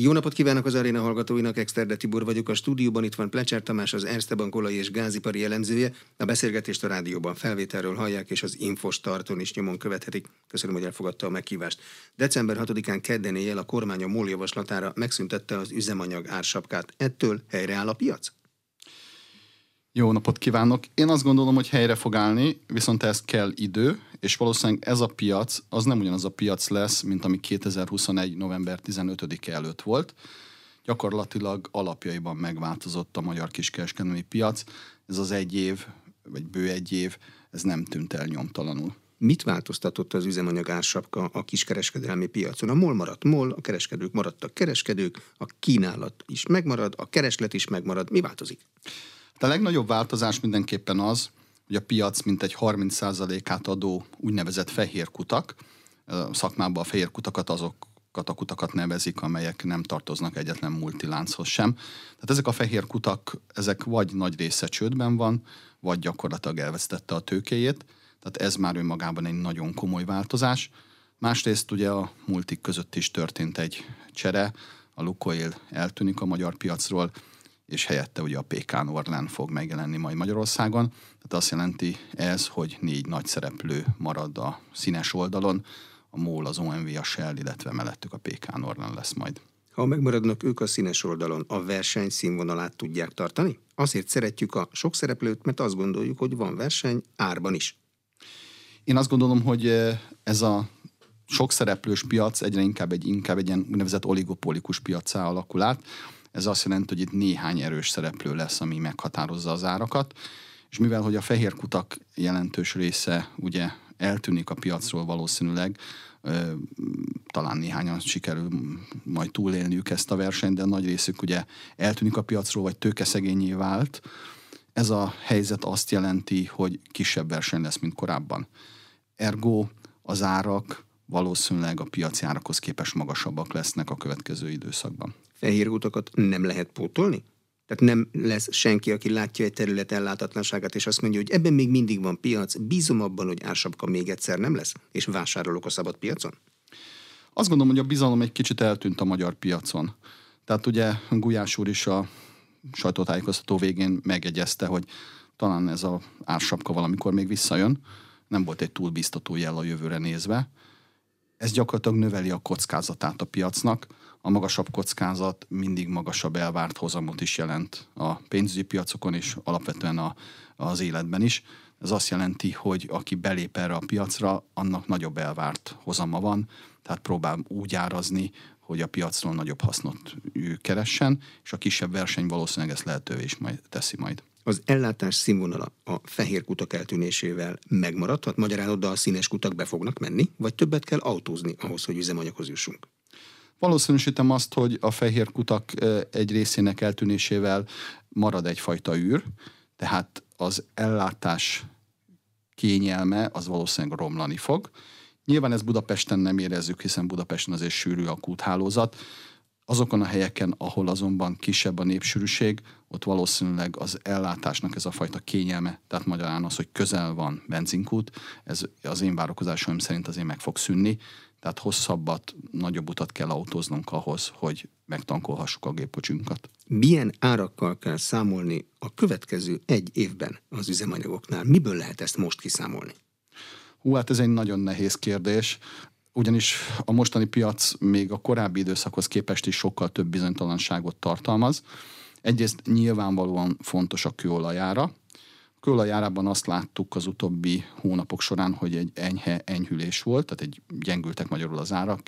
Jó napot kívánok az aréna hallgatóinak, Exterde Tibor vagyok. A stúdióban itt van Plecser Tamás, az Erste Bankolai és Gázipari elemzője. A beszélgetést a rádióban felvételről hallják, és az Infostarton is nyomon követhetik. Köszönöm, hogy elfogadta a meghívást. December 6-án kedden éjjel a kormány a MOL javaslatára megszüntette az üzemanyag ársapkát. Ettől helyreáll a piac? Jó napot kívánok! Én azt gondolom, hogy helyre fog állni, viszont ez kell idő, és valószínűleg ez a piac, az nem ugyanaz a piac lesz, mint ami 2021. november 15-e előtt volt. Gyakorlatilag alapjaiban megváltozott a magyar kiskereskedelmi piac. Ez az egy év, vagy bő egy év, ez nem tűnt el nyomtalanul. Mit változtatott az üzemanyag ársapka a kiskereskedelmi piacon? A MOL maradt MOL, a kereskedők maradtak kereskedők, a kínálat is megmarad, a kereslet is megmarad. Mi változik? De a legnagyobb változás mindenképpen az, hogy a piac mintegy 30%-át adó úgynevezett fehér kutak, szakmában a fehér kutakat azokat a kutakat nevezik, amelyek nem tartoznak egyetlen multilánchoz sem. Tehát ezek a fehér kutak, ezek vagy nagy része csődben van, vagy gyakorlatilag elvesztette a tőkéjét, tehát ez már önmagában egy nagyon komoly változás. Másrészt ugye a multik között is történt egy csere, a Lukoil eltűnik a magyar piacról, és helyette ugye a PK Norlán fog megjelenni majd Magyarországon. Tehát azt jelenti ez, hogy négy nagy szereplő marad a színes oldalon, a MOL, az OMV, a Shell, illetve mellettük a PK Norlán lesz majd. Ha megmaradnak ők a színes oldalon, a verseny színvonalát tudják tartani? Azért szeretjük a sok szereplőt, mert azt gondoljuk, hogy van verseny árban is. Én azt gondolom, hogy eh, ez a sok szereplős piac egyre inkább egy, inkább egy ilyen úgynevezett oligopolikus piacá alakul át. Ez azt jelenti, hogy itt néhány erős szereplő lesz, ami meghatározza az árakat, és mivel hogy a fehér kutak jelentős része ugye eltűnik a piacról valószínűleg, talán néhányan sikerül majd túlélniük ezt a versenyt, de nagy részük ugye eltűnik a piacról, vagy tőkeszegényé vált. Ez a helyzet azt jelenti, hogy kisebb verseny lesz, mint korábban. Ergo az árak valószínűleg a piaci árakhoz képest magasabbak lesznek a következő időszakban fehér utakat nem lehet pótolni? Tehát nem lesz senki, aki látja egy terület ellátatlanságát, és azt mondja, hogy ebben még mindig van piac, bízom abban, hogy ársapka még egyszer nem lesz, és vásárolok a szabad piacon? Azt gondolom, hogy a bizalom egy kicsit eltűnt a magyar piacon. Tehát ugye Gulyás úr is a sajtótájékoztató végén megegyezte, hogy talán ez a ársapka valamikor még visszajön. Nem volt egy túl biztató jel a jövőre nézve. Ez gyakorlatilag növeli a kockázatát a piacnak a magasabb kockázat mindig magasabb elvárt hozamot is jelent a pénzügyi piacokon és alapvetően a, az életben is. Ez azt jelenti, hogy aki belép erre a piacra, annak nagyobb elvárt hozama van, tehát próbál úgy árazni, hogy a piacról nagyobb hasznot keressen, és a kisebb verseny valószínűleg ezt lehetővé is majd teszi majd. Az ellátás színvonala a fehér kutak eltűnésével megmaradhat? Magyarán oda a színes kutak be fognak menni, vagy többet kell autózni ahhoz, hogy üzemanyaghoz jussunk? Valószínűsítem azt, hogy a fehér kutak egy részének eltűnésével marad egyfajta űr, tehát az ellátás kényelme az valószínűleg romlani fog. Nyilván ez Budapesten nem érezzük, hiszen Budapesten azért sűrű a kúthálózat. Azokon a helyeken, ahol azonban kisebb a népsűrűség, ott valószínűleg az ellátásnak ez a fajta kényelme, tehát magyarán az, hogy közel van benzinkút, ez az én várakozásom szerint azért meg fog szűnni, tehát hosszabbat, nagyobb utat kell autóznunk ahhoz, hogy megtankolhassuk a gépkocsinkat. Milyen árakkal kell számolni a következő egy évben az üzemanyagoknál? Miből lehet ezt most kiszámolni? Hú, hát ez egy nagyon nehéz kérdés ugyanis a mostani piac még a korábbi időszakhoz képest is sokkal több bizonytalanságot tartalmaz. Egyrészt nyilvánvalóan fontos a kőolajára, kőolajárában azt láttuk az utóbbi hónapok során, hogy egy enyhe enyhülés volt, tehát egy gyengültek magyarul az árak.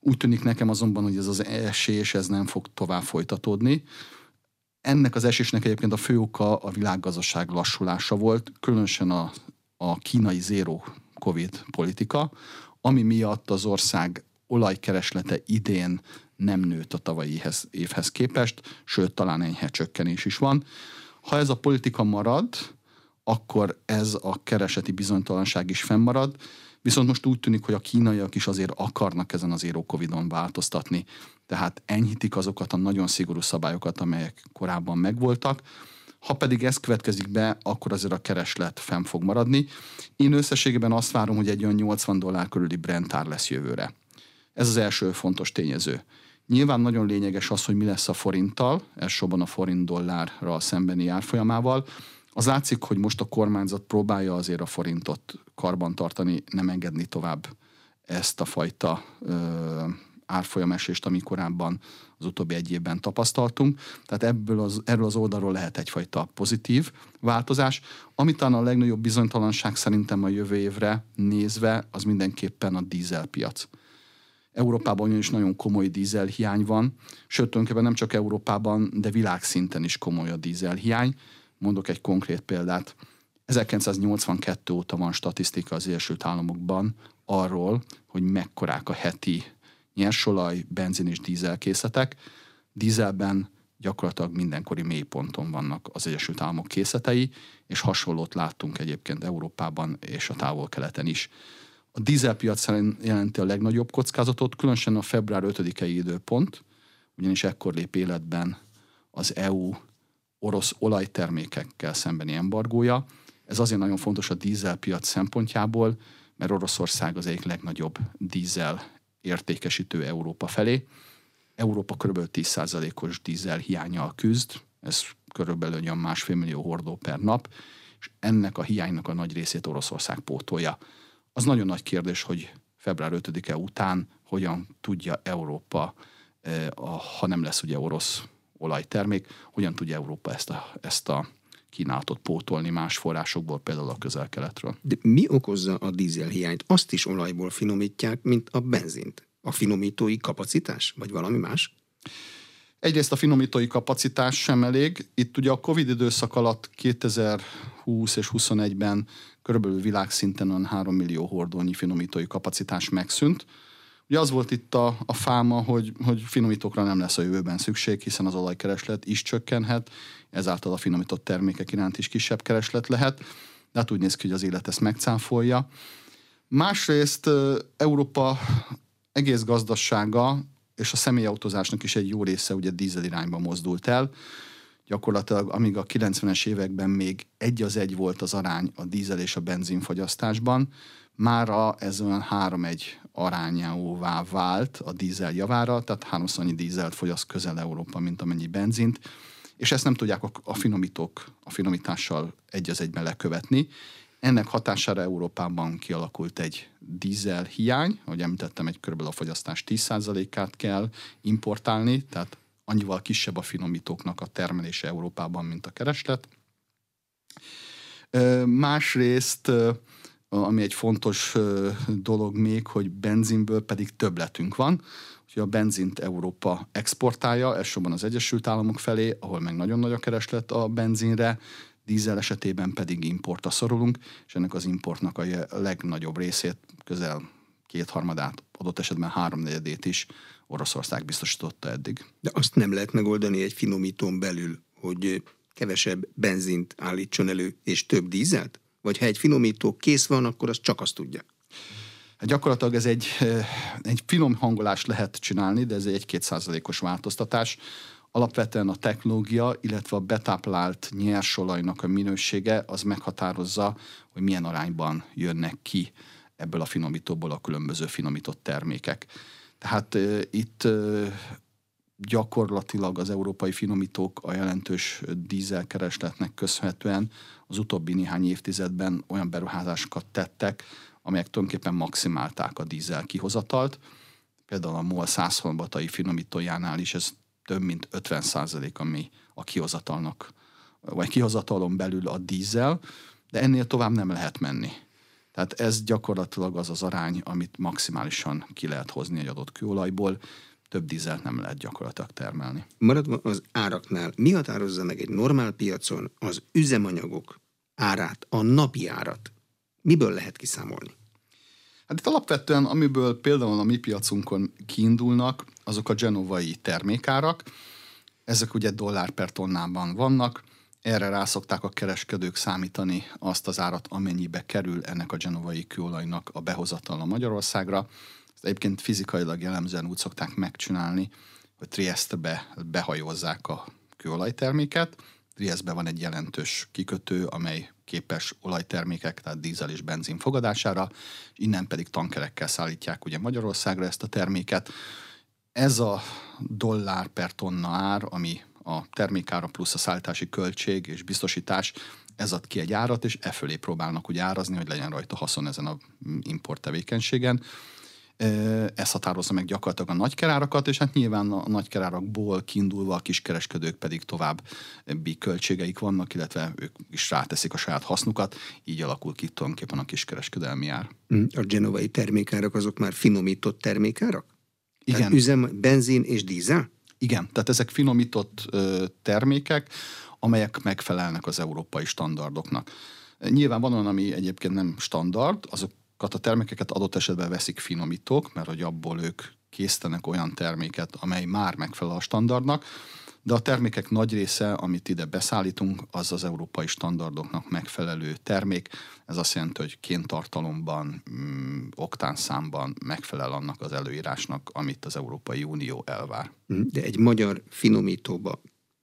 Úgy tűnik nekem azonban, hogy ez az esés ez nem fog tovább folytatódni. Ennek az esésnek egyébként a fő oka a világgazdaság lassulása volt, különösen a, a kínai zéró COVID politika, ami miatt az ország olajkereslete idén nem nőtt a tavalyi évhez képest, sőt, talán enyhe csökkenés is van. Ha ez a politika marad, akkor ez a kereseti bizonytalanság is fennmarad, viszont most úgy tűnik, hogy a kínaiak is azért akarnak ezen az Zero Covid-on változtatni, tehát enyhítik azokat a nagyon szigorú szabályokat, amelyek korábban megvoltak, ha pedig ez következik be, akkor azért a kereslet fenn fog maradni. Én összességében azt várom, hogy egy olyan 80 dollár körüli Brent ár lesz jövőre. Ez az első fontos tényező. Nyilván nagyon lényeges az, hogy mi lesz a forinttal, elsősorban a forint dollárra szembeni árfolyamával. Az látszik, hogy most a kormányzat próbálja azért a forintot karbantartani, nem engedni tovább ezt a fajta ö, árfolyamesést, ami korábban az utóbbi egy évben tapasztaltunk. Tehát ebből az, erről az oldalról lehet egyfajta pozitív változás. Ami talán a legnagyobb bizonytalanság szerintem a jövő évre nézve, az mindenképpen a dízelpiac. Európában is nagyon komoly dízelhiány van, sőt, tulajdonképpen nem csak Európában, de világszinten is komoly a dízelhiány. Mondok egy konkrét példát. 1982 óta van statisztika az Egyesült Államokban arról, hogy mekkorák a heti nyersolaj, benzin és dízel készletek. Dízelben gyakorlatilag mindenkori mélyponton vannak az Egyesült Államok készletei, és hasonlót láttunk egyébként Európában és a távol-keleten is. A dízelpiac jelenti a legnagyobb kockázatot, különösen a február 5-i időpont, ugyanis ekkor lép életben az EU orosz olajtermékekkel szembeni embargója. Ez azért nagyon fontos a dízelpiac szempontjából, mert Oroszország az egyik legnagyobb dízel értékesítő Európa felé. Európa kb. 10%-os dízel hiányjal küzd, ez körülbelül olyan másfél millió hordó per nap, és ennek a hiánynak a nagy részét Oroszország pótolja. Az nagyon nagy kérdés, hogy február 5-e után hogyan tudja Európa, eh, ha nem lesz ugye orosz olajtermék, hogyan tudja Európa ezt a, ezt a kínálatot pótolni más forrásokból, például a közel-keletről. De mi okozza a dízelhiányt? Azt is olajból finomítják, mint a benzint. A finomítói kapacitás, vagy valami más? Egyrészt a finomítói kapacitás sem elég. Itt ugye a Covid időszak alatt 2020 és 21-ben körülbelül világszinten olyan 3 millió hordónyi finomítói kapacitás megszűnt. Ugye az volt itt a, a fáma, hogy, hogy finomítókra nem lesz a jövőben szükség, hiszen az olajkereslet is csökkenhet, ezáltal a finomított termékek iránt is kisebb kereslet lehet, de hát úgy néz ki, hogy az élet ezt megcáfolja. Másrészt Európa egész gazdasága és a személyautózásnak is egy jó része ugye dízel irányba mozdult el. Gyakorlatilag amíg a 90-es években még egy az egy volt az arány a dízel és a benzinfogyasztásban, mára ez olyan 3-1 arányává vált a dízel javára, tehát háromszor annyi dízelt fogyaszt közel Európa, mint amennyi benzint, és ezt nem tudják a finomítók a finomítással egy az egyben lekövetni. Ennek hatására Európában kialakult egy dízel hiány, ahogy említettem, egy körülbelül a fogyasztás 10%-át kell importálni, tehát annyival kisebb a finomítóknak a termelése Európában, mint a kereslet. Másrészt, ami egy fontos dolog még, hogy benzinből pedig többletünk van, hogy a benzint Európa exportálja, elsősorban az Egyesült Államok felé, ahol meg nagyon nagy a kereslet a benzinre, dízel esetében pedig importra szorulunk, és ennek az importnak a legnagyobb részét, közel kétharmadát, adott esetben háromnegyedét is Oroszország biztosította eddig. De azt nem lehet megoldani egy finomítón belül, hogy kevesebb benzint állítson elő, és több dízelt? Vagy ha egy finomító kész van, akkor az csak azt tudja? Hát gyakorlatilag ez egy, egy finom hangolást lehet csinálni, de ez egy 1-2 százalékos változtatás. Alapvetően a technológia, illetve a betáplált nyersolajnak a minősége az meghatározza, hogy milyen arányban jönnek ki ebből a finomítóból a különböző finomított termékek. Uh, itt gyakorlatilag az európai finomítók a jelentős dízelkeresletnek köszönhetően az utóbbi néhány évtizedben olyan beruházásokat tettek, amelyek tulajdonképpen maximálták a dízel kihozatalt. Például a MOL 100 finomítójánál is ez több mint 50 százalék, ami a kihozatalnak, vagy kihozatalon belül a dízel, de ennél tovább nem lehet menni. Tehát ez gyakorlatilag az az arány, amit maximálisan ki lehet hozni egy adott kőolajból, több dízelt nem lehet gyakorlatilag termelni. Maradva az áraknál, mi határozza meg egy normál piacon az üzemanyagok árát, a napi árat? Miből lehet kiszámolni? Hát itt alapvetően, amiből például a mi piacunkon kiindulnak, azok a genovai termékárak. Ezek ugye dollár per tonnában vannak. Erre rászokták a kereskedők számítani azt az árat, amennyibe kerül ennek a genovai kőolajnak a behozatala Magyarországra. Ezt egyébként fizikailag jellemzően úgy szokták megcsinálni, hogy Trieste-be behajózzák a kőolajterméket, Trieste van egy jelentős kikötő, amely képes olajtermékek, tehát dízel és benzin fogadására, innen pedig tankerekkel szállítják ugye Magyarországra ezt a terméket. Ez a dollár per tonna ár, ami a termékára plusz a szállítási költség és biztosítás, ez ad ki egy árat, és e fölé próbálnak úgy árazni, hogy legyen rajta haszon ezen a import tevékenységen. Ez határozza meg gyakorlatilag a nagykerárakat, és hát nyilván a nagykerárakból kiindulva a kiskereskedők pedig további költségeik vannak, illetve ők is ráteszik a saját hasznukat, így alakul ki tulajdonképpen a kiskereskedelmi ár. Hm, a genovai termékárak azok már finomított termékárak? Igen. Tehát üzem, benzin és dízel? Igen, tehát ezek finomított ö, termékek, amelyek megfelelnek az európai standardoknak. Nyilván van olyan, ami egyébként nem standard, azokat a termékeket adott esetben veszik finomítók, mert hogy abból ők készítenek olyan terméket, amely már megfelel a standardnak, de a termékek nagy része, amit ide beszállítunk, az az európai standardoknak megfelelő termék. Ez azt jelenti, hogy kéntartalomban, mm, oktánszámban megfelel annak az előírásnak, amit az Európai Unió elvár. De egy magyar finomítóba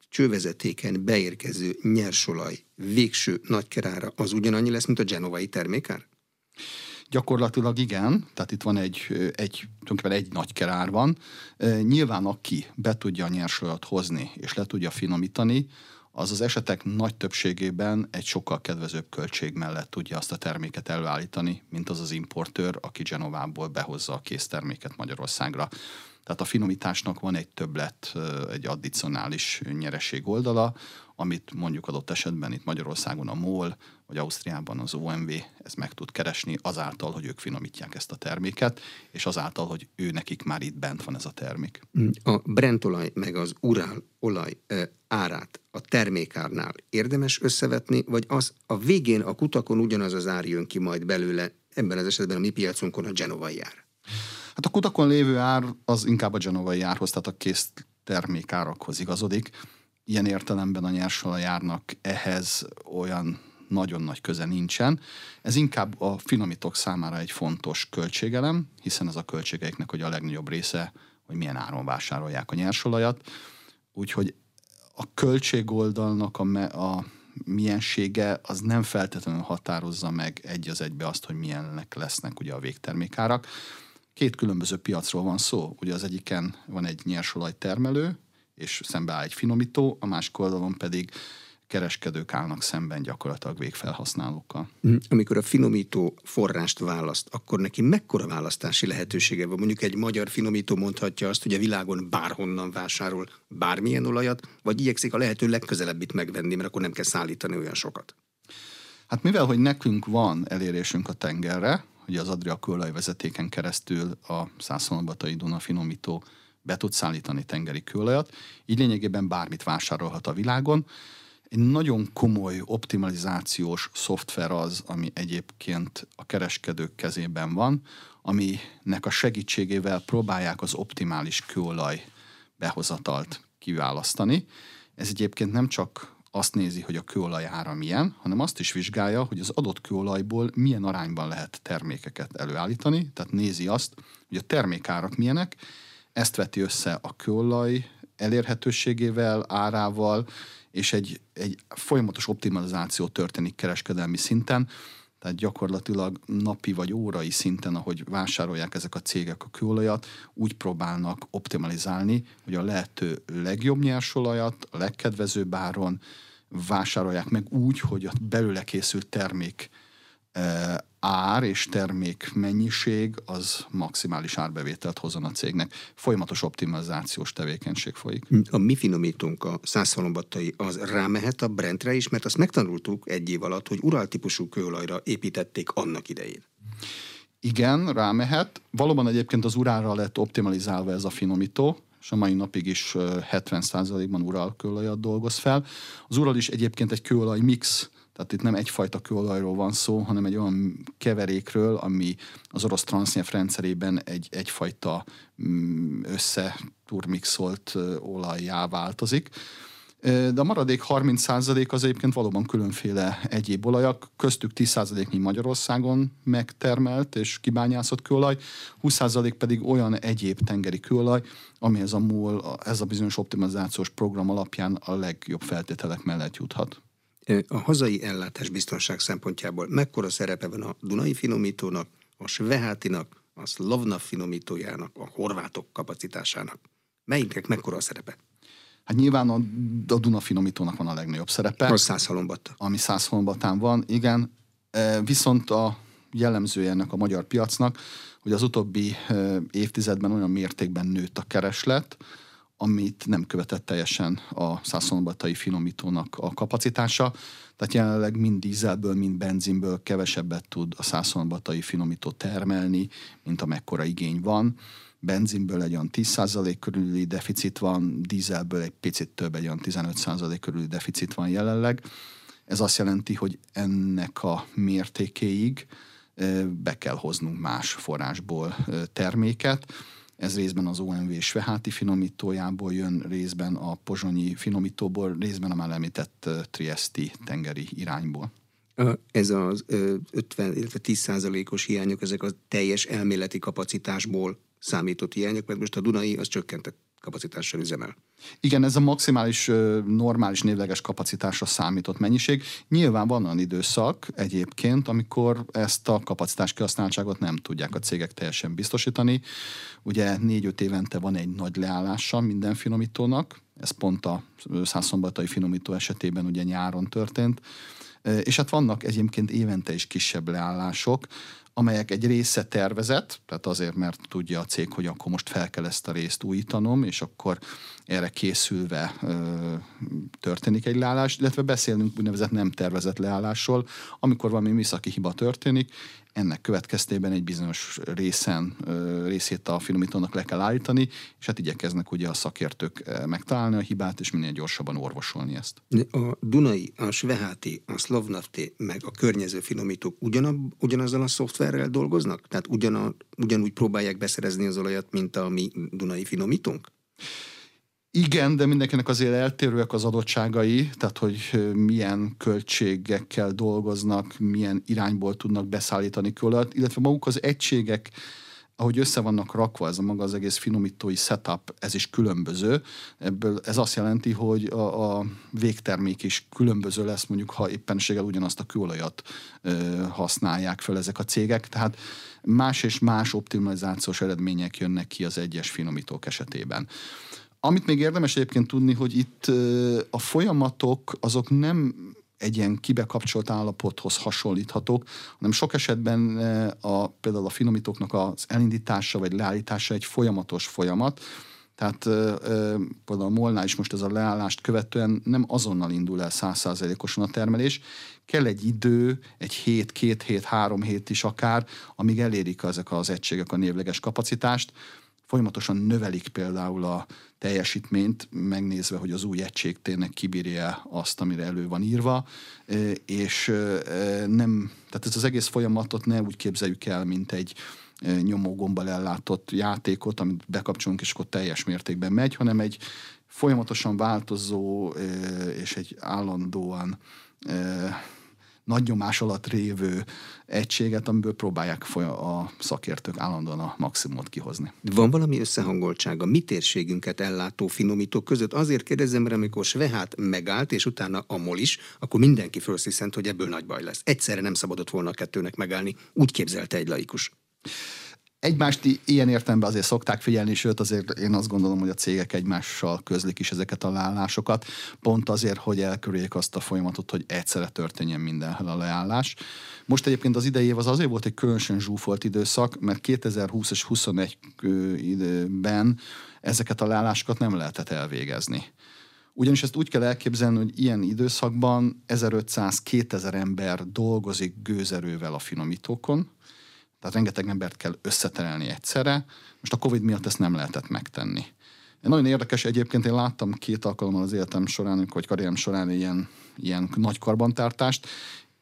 csővezetéken beérkező nyersolaj végső nagykerára az ugyanannyi lesz, mint a genovai termékár? Gyakorlatilag igen, tehát itt van egy, egy tulajdonképpen egy nagy kerár van. Nyilván aki be tudja a nyersolajat hozni és le tudja finomítani, az az esetek nagy többségében egy sokkal kedvezőbb költség mellett tudja azt a terméket előállítani, mint az az importőr, aki Genovából behozza a készterméket Magyarországra. Tehát a finomításnak van egy többlet, egy addicionális nyereség oldala, amit mondjuk adott esetben itt Magyarországon a MOL, vagy Ausztriában az OMV ez meg tud keresni azáltal, hogy ők finomítják ezt a terméket, és azáltal, hogy ő nekik már itt bent van ez a termék. Mm, a Brentolaj meg az Urál olaj árát a termékárnál érdemes összevetni, vagy az a végén a kutakon ugyanaz az ár jön ki majd belőle, ebben az esetben a mi piacunkon a genovai ár? Hát a kutakon lévő ár az inkább a genovai árhoz, tehát a kész termékárakhoz igazodik. Ilyen értelemben a nyersolajárnak ehhez olyan nagyon nagy köze nincsen. Ez inkább a finomítók számára egy fontos költségelem, hiszen ez a költségeiknek hogy a legnagyobb része, hogy milyen áron vásárolják a nyersolajat. Úgyhogy a költségoldalnak a, me, a miensége az nem feltétlenül határozza meg egy az egybe azt, hogy milyenek lesznek ugye a végtermékárak. Két különböző piacról van szó. Ugye az egyiken van egy nyersolaj termelő, és szembe áll egy finomító, a másik oldalon pedig kereskedők állnak szemben gyakorlatilag végfelhasználókkal. Mm, amikor a finomító forrást választ, akkor neki mekkora választási lehetősége van? Mondjuk egy magyar finomító mondhatja azt, hogy a világon bárhonnan vásárol bármilyen olajat, vagy igyekszik a lehető legközelebbit megvenni, mert akkor nem kell szállítani olyan sokat. Hát mivel, hogy nekünk van elérésünk a tengerre, hogy az Adria kőolajvezetéken keresztül a Szászonbatai Duna finomító be tud szállítani tengeri kőolajat, így lényegében bármit vásárolhat a világon. Egy nagyon komoly optimalizációs szoftver az, ami egyébként a kereskedők kezében van, aminek a segítségével próbálják az optimális kőolaj behozatalt kiválasztani. Ez egyébként nem csak azt nézi, hogy a kőolaj ára milyen, hanem azt is vizsgálja, hogy az adott kőolajból milyen arányban lehet termékeket előállítani, tehát nézi azt, hogy a termékárak milyenek, ezt veti össze a kőolaj elérhetőségével, árával, és egy, egy folyamatos optimalizáció történik kereskedelmi szinten, tehát gyakorlatilag napi vagy órai szinten, ahogy vásárolják ezek a cégek a kőolajat, úgy próbálnak optimalizálni, hogy a lehető legjobb nyersolajat, a legkedvezőbb áron vásárolják meg úgy, hogy a belőle készült termék ár és termék mennyiség az maximális árbevételt hozzon a cégnek. Folyamatos optimalizációs tevékenység folyik. A mi finomítunk a százszalombattai az rámehet a Brentre is, mert azt megtanultuk egy év alatt, hogy uraltípusú kőolajra építették annak idején. Igen, rámehet. Valóban egyébként az urára lett optimalizálva ez a finomító, és a mai napig is 70%-ban ural kőolajat dolgoz fel. Az ural is egyébként egy kőolaj mix tehát itt nem egyfajta kőolajról van szó, hanem egy olyan keverékről, ami az orosz transznyelv rendszerében egy, egyfajta mm, összeturmixolt olajjá változik. De a maradék 30% az egyébként valóban különféle egyéb olajak, köztük 10%-nyi Magyarországon megtermelt és kibányászott kőolaj, 20% pedig olyan egyéb tengeri kőolaj, amihez a MOL, ez a bizonyos optimalizációs program alapján a legjobb feltételek mellett juthat a hazai ellátás biztonság szempontjából mekkora szerepe van a Dunai finomítónak, a Svehátinak, a Slovna finomítójának, a horvátok kapacitásának? Melyiknek mekkora a szerepe? Hát nyilván a, a Duna finomítónak van a legnagyobb szerepe. A Százhalombatta. Ami Százhalombatán van, igen. Viszont a jellemzője ennek a magyar piacnak, hogy az utóbbi évtizedben olyan mértékben nőtt a kereslet, amit nem követett teljesen a százszombatai finomítónak a kapacitása. Tehát jelenleg mind dízelből, mind benzinből kevesebbet tud a százszombatai finomító termelni, mint amekkora igény van. Benzinből egy olyan 10% körüli deficit van, dízelből egy picit több, egy olyan 15% körüli deficit van jelenleg. Ez azt jelenti, hogy ennek a mértékéig be kell hoznunk más forrásból terméket ez részben az OMV Sveháti finomítójából jön, részben a pozsonyi finomítóból, részben a már említett Triesti tengeri irányból. Ez az 50, illetve 10 százalékos hiányok, ezek a teljes elméleti kapacitásból számított hiányok, mert most a Dunai az csökkentett kapacitással üzemel. Igen, ez a maximális normális névleges kapacitásra számított mennyiség. Nyilván van olyan időszak egyébként, amikor ezt a kapacitás kihasználtságot nem tudják a cégek teljesen biztosítani. Ugye négy-öt évente van egy nagy leállása minden finomítónak, ez pont a százszombatai finomító esetében ugye nyáron történt, és hát vannak egyébként évente is kisebb leállások, amelyek egy része tervezett, tehát azért, mert tudja a cég, hogy akkor most fel kell ezt a részt újítanom, és akkor erre készülve ö, történik egy leállás, illetve beszélünk úgynevezett nem tervezett leállásról, amikor valami műszaki hiba történik, ennek következtében egy bizonyos részen, részét a finomítónak le kell állítani, és hát igyekeznek ugye a szakértők megtalálni a hibát, és minél gyorsabban orvosolni ezt. A Dunai, a Sveháti, a Slovnafti, meg a környező finomítók ugyanab, ugyanazzal a szoftverrel dolgoznak? Tehát ugyan, ugyanúgy próbálják beszerezni az olajat, mint a mi Dunai finomítónk? Igen, de mindenkinek azért eltérőek az adottságai, tehát hogy milyen költségekkel dolgoznak, milyen irányból tudnak beszállítani kölet, illetve maguk az egységek, ahogy össze vannak rakva, ez a maga az egész finomítói setup, ez is különböző. Ebből ez azt jelenti, hogy a, a végtermék is különböző lesz, mondjuk ha éppenséggel ugyanazt a kőolajat ö, használják fel ezek a cégek. Tehát más és más optimalizációs eredmények jönnek ki az egyes finomítók esetében. Amit még érdemes egyébként tudni, hogy itt a folyamatok azok nem egy ilyen kibekapcsolt állapothoz hasonlíthatók, hanem sok esetben a, például a finomítóknak az elindítása vagy leállítása egy folyamatos folyamat, tehát például a Molnál is most ez a leállást követően nem azonnal indul el százszázalékosan a termelés, kell egy idő, egy hét, két hét, három hét is akár, amíg elérik ezek az egységek a névleges kapacitást, folyamatosan növelik például a teljesítményt, megnézve, hogy az új egység tényleg kibírja azt, amire elő van írva, és nem, tehát ez az egész folyamatot ne úgy képzeljük el, mint egy nyomógombbal ellátott játékot, amit bekapcsolunk, és akkor teljes mértékben megy, hanem egy folyamatosan változó és egy állandóan nagy nyomás alatt révő egységet, amiből próbálják a szakértők állandóan a maximumot kihozni. Van valami összehangoltság a mi térségünket ellátó finomítók között? Azért kérdezem, mert amikor Svehát megállt, és utána a MOL is, akkor mindenki felsziszent, hogy ebből nagy baj lesz. Egyszerre nem szabadott volna a kettőnek megállni. Úgy képzelte egy laikus. Egymást ilyen értelemben azért szokták figyelni, sőt azért én azt gondolom, hogy a cégek egymással közlik is ezeket a leállásokat, pont azért, hogy elkerüljék azt a folyamatot, hogy egyszerre történjen mindenhol a leállás. Most egyébként az idei év az azért volt egy különösen zsúfolt időszak, mert 2020 és 21 időben ezeket a leállásokat nem lehetett elvégezni. Ugyanis ezt úgy kell elképzelni, hogy ilyen időszakban 1500-2000 ember dolgozik gőzerővel a finomítókon, tehát rengeteg embert kell összeterelni egyszerre. Most a Covid miatt ezt nem lehetett megtenni. Nagyon érdekes egyébként, én láttam két alkalommal az életem során, vagy karrierem során ilyen, ilyen nagy karbantartást.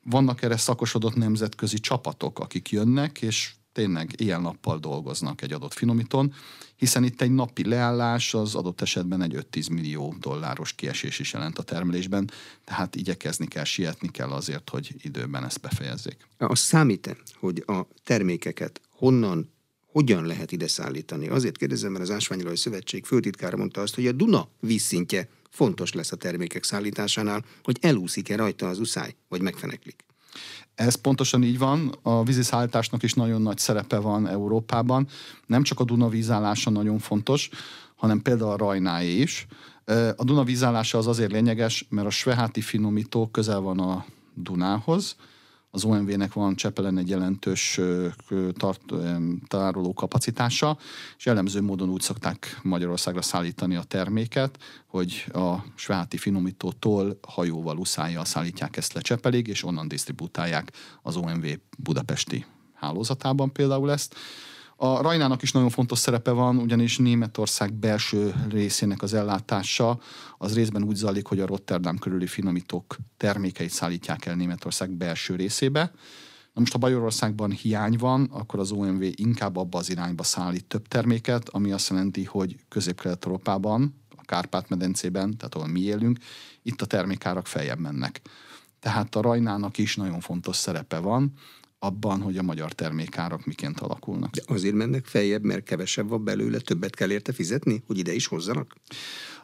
Vannak erre szakosodott nemzetközi csapatok, akik jönnek, és tényleg ilyen-nappal dolgoznak egy adott finomíton, hiszen itt egy napi leállás az adott esetben egy 5-10 millió dolláros kiesés is jelent a termelésben, tehát igyekezni kell, sietni kell azért, hogy időben ezt befejezzék. A számít-e, hogy a termékeket honnan, hogyan lehet ide szállítani? Azért kérdezem, mert az Ásványolaj Szövetség főtitkára mondta azt, hogy a Duna vízszintje fontos lesz a termékek szállításánál, hogy elúszik-e rajta az uszály, vagy megfeneklik. Ez pontosan így van, a víziszállításnak is nagyon nagy szerepe van Európában. Nem csak a Duna vízállása nagyon fontos, hanem például a Rajnáé is. A Duna vízállása az azért lényeges, mert a Sveháti finomító közel van a Dunához, az OMV-nek van Csepelen egy jelentős tart, tároló kapacitása, és jellemző módon úgy szokták Magyarországra szállítani a terméket, hogy a sváti finomítótól hajóval uszállja szállítják ezt le Csepelig, és onnan disztribútálják az OMV budapesti hálózatában például ezt. A Rajnának is nagyon fontos szerepe van, ugyanis Németország belső részének az ellátása az részben úgy zajlik, hogy a Rotterdam körüli finomítók termékeit szállítják el Németország belső részébe. Na most, ha Bajorországban hiány van, akkor az OMV inkább abba az irányba szállít több terméket, ami azt jelenti, hogy közép-kelet-európában, a Kárpát-medencében, tehát ahol mi élünk, itt a termékárak feljebb mennek. Tehát a Rajnának is nagyon fontos szerepe van, abban, hogy a magyar termékárak miként alakulnak. De azért mennek feljebb, mert kevesebb van belőle, többet kell érte fizetni, hogy ide is hozzanak?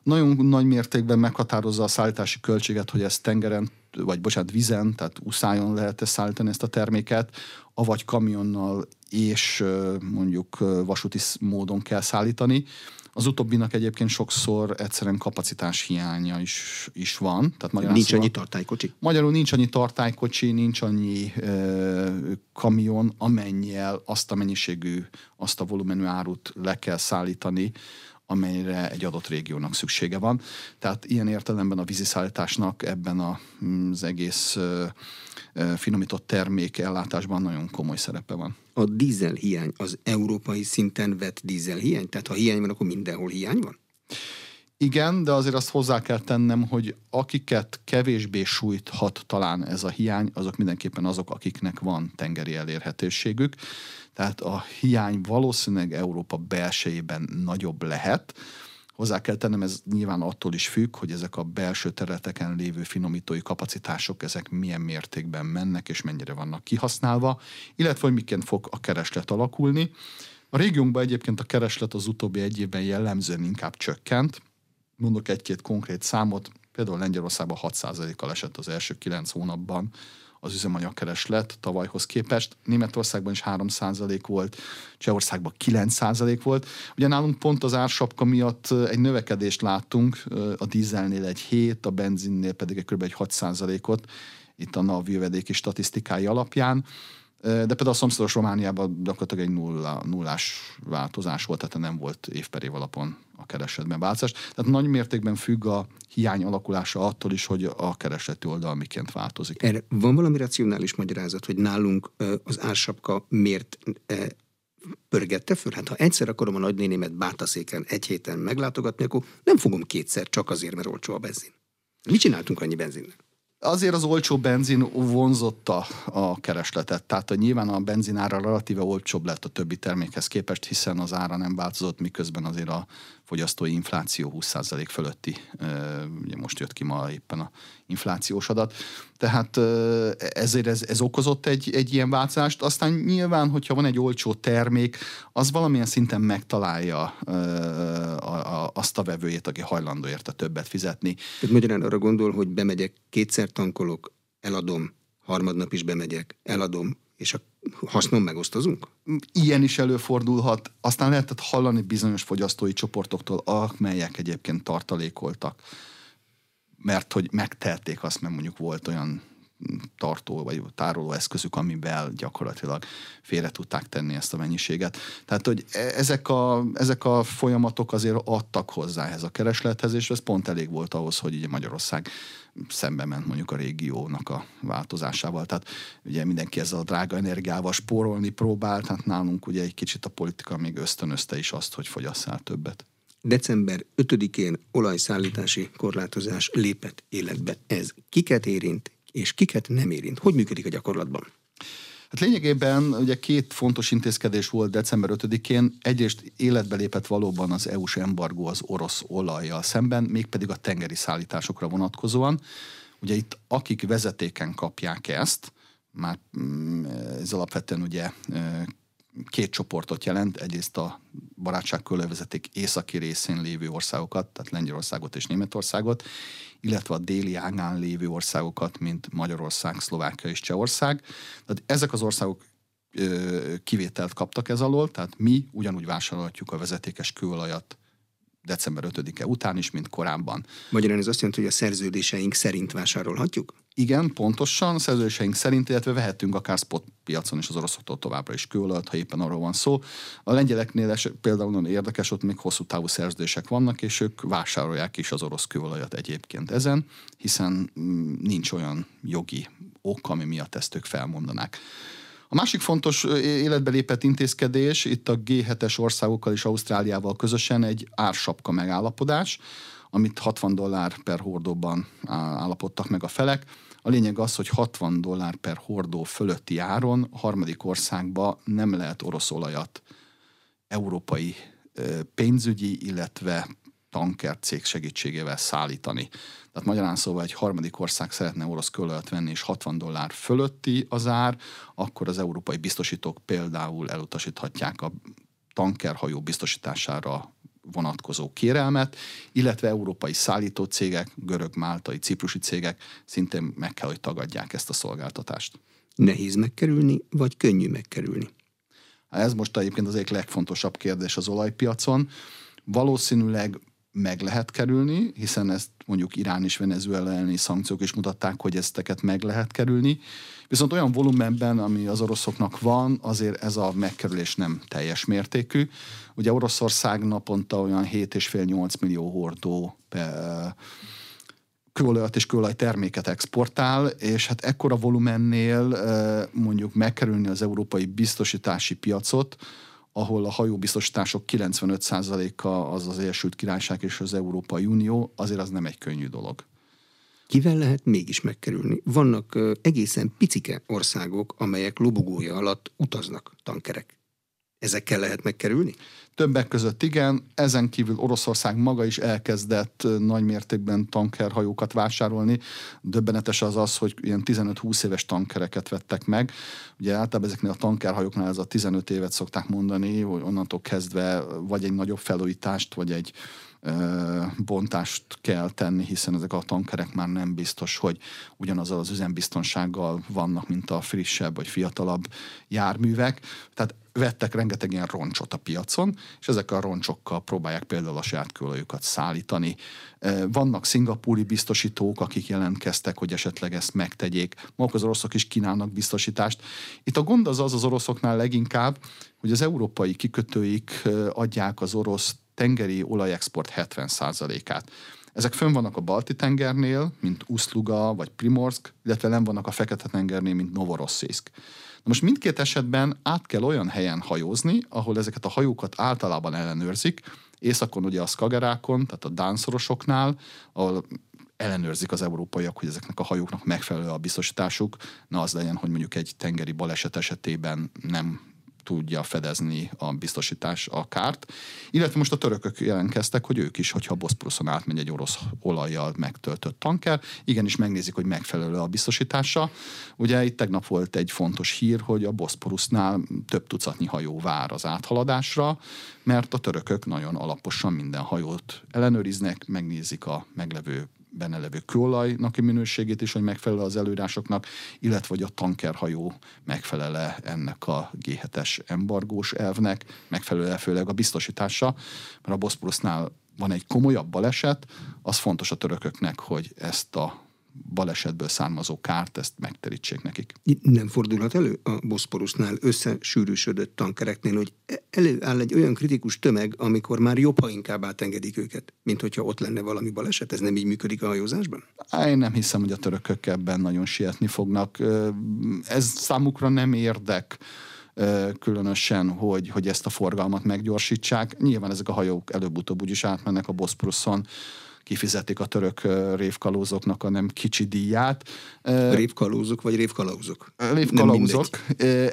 Nagyon nagy mértékben meghatározza a szállítási költséget, hogy ez tengeren, vagy bocsánat, vizen, tehát uszájon lehet -e szállítani ezt a terméket, avagy kamionnal és mondjuk vasúti módon kell szállítani. Az utóbbinak egyébként sokszor egyszerűen kapacitás hiánya is, is van. Tehát nincs annyi tartálykocsi? Magyarul nincs annyi tartálykocsi, nincs annyi ö, kamion, amennyien azt a mennyiségű, azt a volumenű árut le kell szállítani, amelyre egy adott régiónak szüksége van. Tehát ilyen értelemben a víziszállításnak ebben a, az egész finomított termék ellátásban nagyon komoly szerepe van. A dízel hiány az európai szinten vett dízel hiány? Tehát ha hiány van, akkor mindenhol hiány van? Igen, de azért azt hozzá kell tennem, hogy akiket kevésbé sújthat talán ez a hiány, azok mindenképpen azok, akiknek van tengeri elérhetőségük. Tehát a hiány valószínűleg Európa belsejében nagyobb lehet, Hozzá kell tennem, ez nyilván attól is függ, hogy ezek a belső területeken lévő finomítói kapacitások, ezek milyen mértékben mennek és mennyire vannak kihasználva, illetve hogy miként fog a kereslet alakulni. A régiónkban egyébként a kereslet az utóbbi egy évben jellemzően inkább csökkent. Mondok egy-két konkrét számot, például Lengyelországban 6%-kal esett az első 9 hónapban az üzemanyagkereslet tavalyhoz képest. Németországban is 3% volt, Csehországban 9% volt. Ugye nálunk pont az ársapka miatt egy növekedést láttunk, a dízelnél egy 7, a benzinnél pedig egy kb. egy 6%-ot, itt a NAV jövedéki statisztikái alapján. De például a szomszédos Romániában gyakorlatilag egy nullás változás volt, tehát nem volt év alapon a keresetben változás. Tehát nagy mértékben függ a hiány alakulása attól is, hogy a keresleti oldal miként változik. Erre van valami racionális magyarázat, hogy nálunk az ársapka miért pörgette föl? Hát ha egyszer akarom a nagynénémet bátaszéken egy héten meglátogatni, akkor nem fogom kétszer csak azért, mert olcsó a benzin. Mit csináltunk annyi benzinnek? Azért az olcsó benzin vonzotta a keresletet, tehát hogy nyilván a benzinára relatíve olcsóbb lett a többi termékhez képest, hiszen az ára nem változott, miközben azért a fogyasztói infláció 20% fölötti, ugye most jött ki ma éppen a inflációs adat, tehát ezért ez, ez okozott egy, egy ilyen változást. Aztán nyilván, hogyha van egy olcsó termék, az valamilyen szinten megtalálja azt a vevőjét, aki hajlandó érte többet fizetni. Tehát magyarán arra gondol, hogy bemegyek, kétszer tankolok, eladom, harmadnap is bemegyek, eladom, és a hasznon megosztozunk? Ilyen is előfordulhat. Aztán lehetett hallani bizonyos fogyasztói csoportoktól, amelyek egyébként tartalékoltak, mert hogy megtelték azt, mert mondjuk volt olyan tartó vagy tároló eszközük, amivel gyakorlatilag félre tudták tenni ezt a mennyiséget. Tehát, hogy e- ezek a, ezek a folyamatok azért adtak hozzá ehhez a kereslethez, és ez pont elég volt ahhoz, hogy ugye Magyarország szembe ment mondjuk a régiónak a változásával. Tehát ugye mindenki ezzel a drága energiával spórolni próbált, hát nálunk ugye egy kicsit a politika még ösztönözte is azt, hogy fogyasszál többet. December 5-én olajszállítási korlátozás lépett életbe. Ez kiket érint, és kiket nem érint? Hogy működik a gyakorlatban? Hát lényegében ugye két fontos intézkedés volt december 5-én. Egyrészt életbe lépett valóban az EU-s embargó az orosz olajjal szemben, mégpedig a tengeri szállításokra vonatkozóan. Ugye itt akik vezetéken kapják ezt, már mm, ez alapvetően ugye két csoportot jelent, egyrészt a barátság körülvezeték északi részén lévő országokat, tehát Lengyelországot és Németországot, illetve a déli ágán lévő országokat, mint Magyarország, Szlovákia és Csehország. Tehát ezek az országok kivételt kaptak ez alól, tehát mi ugyanúgy vásárolhatjuk a vezetékes kőolajat december 5-e után is, mint korábban. Magyarán ez azt jelenti, hogy a szerződéseink szerint vásárolhatjuk? Igen, pontosan, szerződéseink szerint, illetve vehetünk akár spot piacon is az oroszoktól továbbra is kőolajat, ha éppen arról van szó. A lengyeleknél es, például nagyon érdekes, ott még hosszú távú szerződések vannak, és ők vásárolják is az orosz kőolajat egyébként ezen, hiszen mm, nincs olyan jogi ok, ami miatt ezt ők felmondanák. A másik fontos életbe lépett intézkedés itt a G7-es országokkal és Ausztráliával közösen egy ársapka megállapodás, amit 60 dollár per hordóban állapodtak meg a felek. A lényeg az, hogy 60 dollár per hordó fölötti áron harmadik országba nem lehet orosz olajat európai pénzügyi, illetve tanker cég segítségével szállítani. Tehát magyarán szóval egy harmadik ország szeretne orosz kőolajat venni, és 60 dollár fölötti az ár, akkor az európai biztosítók például elutasíthatják a tankerhajó biztosítására vonatkozó kérelmet, illetve európai szállító cégek, görög, máltai, ciprusi cégek szintén meg kell, hogy tagadják ezt a szolgáltatást. Nehéz megkerülni, vagy könnyű megkerülni? Ez most egyébként az egyik legfontosabb kérdés az olajpiacon. Valószínűleg meg lehet kerülni, hiszen ezt mondjuk Irán és Venezuela elleni szankciók is mutatták, hogy ezteket meg lehet kerülni. Viszont olyan volumenben, ami az oroszoknak van, azért ez a megkerülés nem teljes mértékű. Ugye Oroszország naponta olyan 7,5-8 millió hordó kőolajat és kőolaj terméket exportál, és hát ekkora volumennél mondjuk megkerülni az európai biztosítási piacot, ahol a hajóbiztosítások 95%-a az az Egyesült Királyság és az Európai Unió, azért az nem egy könnyű dolog. Kivel lehet mégis megkerülni? Vannak egészen picike országok, amelyek lobogója alatt utaznak tankerek. Ezekkel lehet megkerülni? Többek között igen, ezen kívül Oroszország maga is elkezdett nagy mértékben tankerhajókat vásárolni. Döbbenetes az az, hogy ilyen 15-20 éves tankereket vettek meg. Ugye általában ezeknél a tankerhajóknál ez a 15 évet szokták mondani, hogy onnantól kezdve vagy egy nagyobb felújítást, vagy egy bontást kell tenni, hiszen ezek a tankerek már nem biztos, hogy ugyanazzal az üzembiztonsággal vannak, mint a frissebb vagy fiatalabb járművek. Tehát vettek rengeteg ilyen roncsot a piacon, és ezek a roncsokkal próbálják például a saját kőolajukat szállítani. Vannak szingapúri biztosítók, akik jelentkeztek, hogy esetleg ezt megtegyék. Maguk az oroszok is kínálnak biztosítást. Itt a gond az az az oroszoknál leginkább, hogy az európai kikötőik adják az orosz tengeri olajexport 70%-át. Ezek fönn vannak a Balti-tengernél, mint Uszluga vagy Primorsk, illetve nem vannak a Fekete-tengernél, mint Novorossziszk. Na most mindkét esetben át kell olyan helyen hajózni, ahol ezeket a hajókat általában ellenőrzik, északon ugye a Skagerákon, tehát a Dánszorosoknál, ahol ellenőrzik az európaiak, hogy ezeknek a hajóknak megfelelő a biztosításuk, na az legyen, hogy mondjuk egy tengeri baleset esetében nem tudja fedezni a biztosítás a kárt. Illetve most a törökök jelentkeztek, hogy ők is, hogyha Boszporuszon átmegy egy orosz olajjal megtöltött tanker, igenis megnézik, hogy megfelelő a biztosítása. Ugye itt tegnap volt egy fontos hír, hogy a Boszporusznál több tucatnyi hajó vár az áthaladásra, mert a törökök nagyon alaposan minden hajót ellenőriznek, megnézik a meglevő benne levő kőolajnak minőségét is, hogy megfelel az előírásoknak, illetve hogy a tankerhajó megfelele ennek a G7-es embargós elvnek, megfelel főleg a biztosítása, mert a Boszporusznál van egy komolyabb baleset, az fontos a törököknek, hogy ezt a balesetből származó kárt, ezt megterítsék nekik. Nem fordulhat elő a Boszporusnál összesűrűsödött tankereknél, hogy előáll egy olyan kritikus tömeg, amikor már jobb, ha inkább átengedik őket, mint hogyha ott lenne valami baleset. Ez nem így működik a hajózásban? Én nem hiszem, hogy a törökök ebben nagyon sietni fognak. Ez számukra nem érdek különösen, hogy, hogy ezt a forgalmat meggyorsítsák. Nyilván ezek a hajók előbb-utóbb úgyis átmennek a Boszporuszon, kifizetik a török révkalózoknak a nem kicsi díját. Révkalózok vagy révkalauzok? Révkalauzok.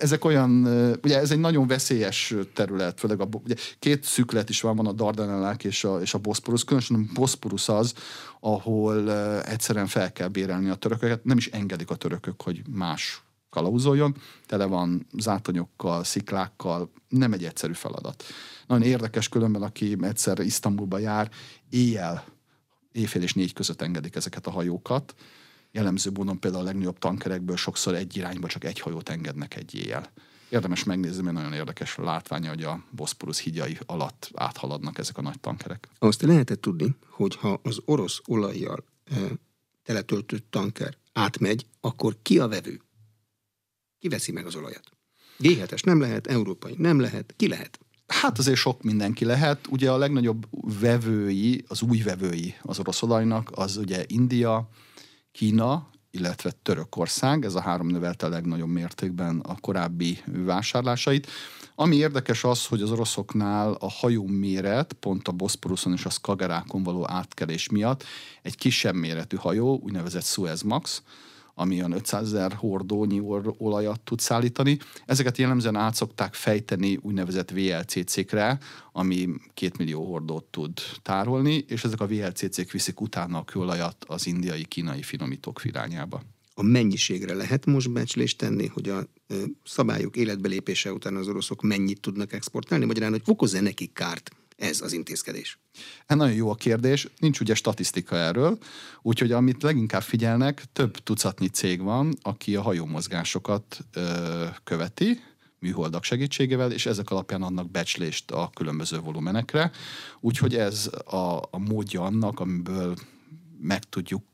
Ezek olyan, ugye ez egy nagyon veszélyes terület, főleg a, ugye két szüklet is van, van a Dardanellák és a, és a Boszporusz, különösen a Boszporusz az, ahol egyszerűen fel kell bérelni a törököket, nem is engedik a törökök, hogy más kalauzoljon, tele van zátonyokkal, sziklákkal, nem egy egyszerű feladat. Nagyon érdekes különben, aki egyszer Isztambulba jár, éjjel, éjfél és négy között engedik ezeket a hajókat. Jellemző módon például a legnagyobb tankerekből sokszor egy irányba csak egy hajót engednek egy éjjel. Érdemes megnézni, mert nagyon érdekes látványa, hogy a Boszporusz hídjai alatt áthaladnak ezek a nagy tankerek. Azt lehetett tudni, hogy ha az orosz olajjal e, teletöltött tanker átmegy, akkor ki a vevő? Ki veszi meg az olajat? g nem lehet, európai nem lehet, ki lehet? Hát azért sok mindenki lehet. Ugye a legnagyobb vevői, az új vevői az orosz olajnak, az ugye India, Kína, illetve Törökország, ez a három növelte a legnagyobb mértékben a korábbi vásárlásait. Ami érdekes az, hogy az oroszoknál a hajó méret, pont a Boszporuszon és a Skagerákon való átkelés miatt egy kisebb méretű hajó, úgynevezett Suez Max, ami olyan 500 ezer hordónyi olajat tud szállítani. Ezeket jellemzően át szokták fejteni úgynevezett VLCC-kre, ami két millió hordót tud tárolni, és ezek a VLCC-k viszik utána a kőolajat az indiai, kínai finomítók irányába. A mennyiségre lehet most becslést tenni, hogy a szabályok életbelépése után az oroszok mennyit tudnak exportálni, magyarán, hogy okoz-e nekik kárt ez az intézkedés? Ez nagyon jó a kérdés, nincs ugye statisztika erről, úgyhogy amit leginkább figyelnek, több tucatnyi cég van, aki a hajómozgásokat ö, követi, műholdak segítségével, és ezek alapján adnak becslést a különböző volumenekre. Úgyhogy ez a, a módja annak, amiből megtudjuk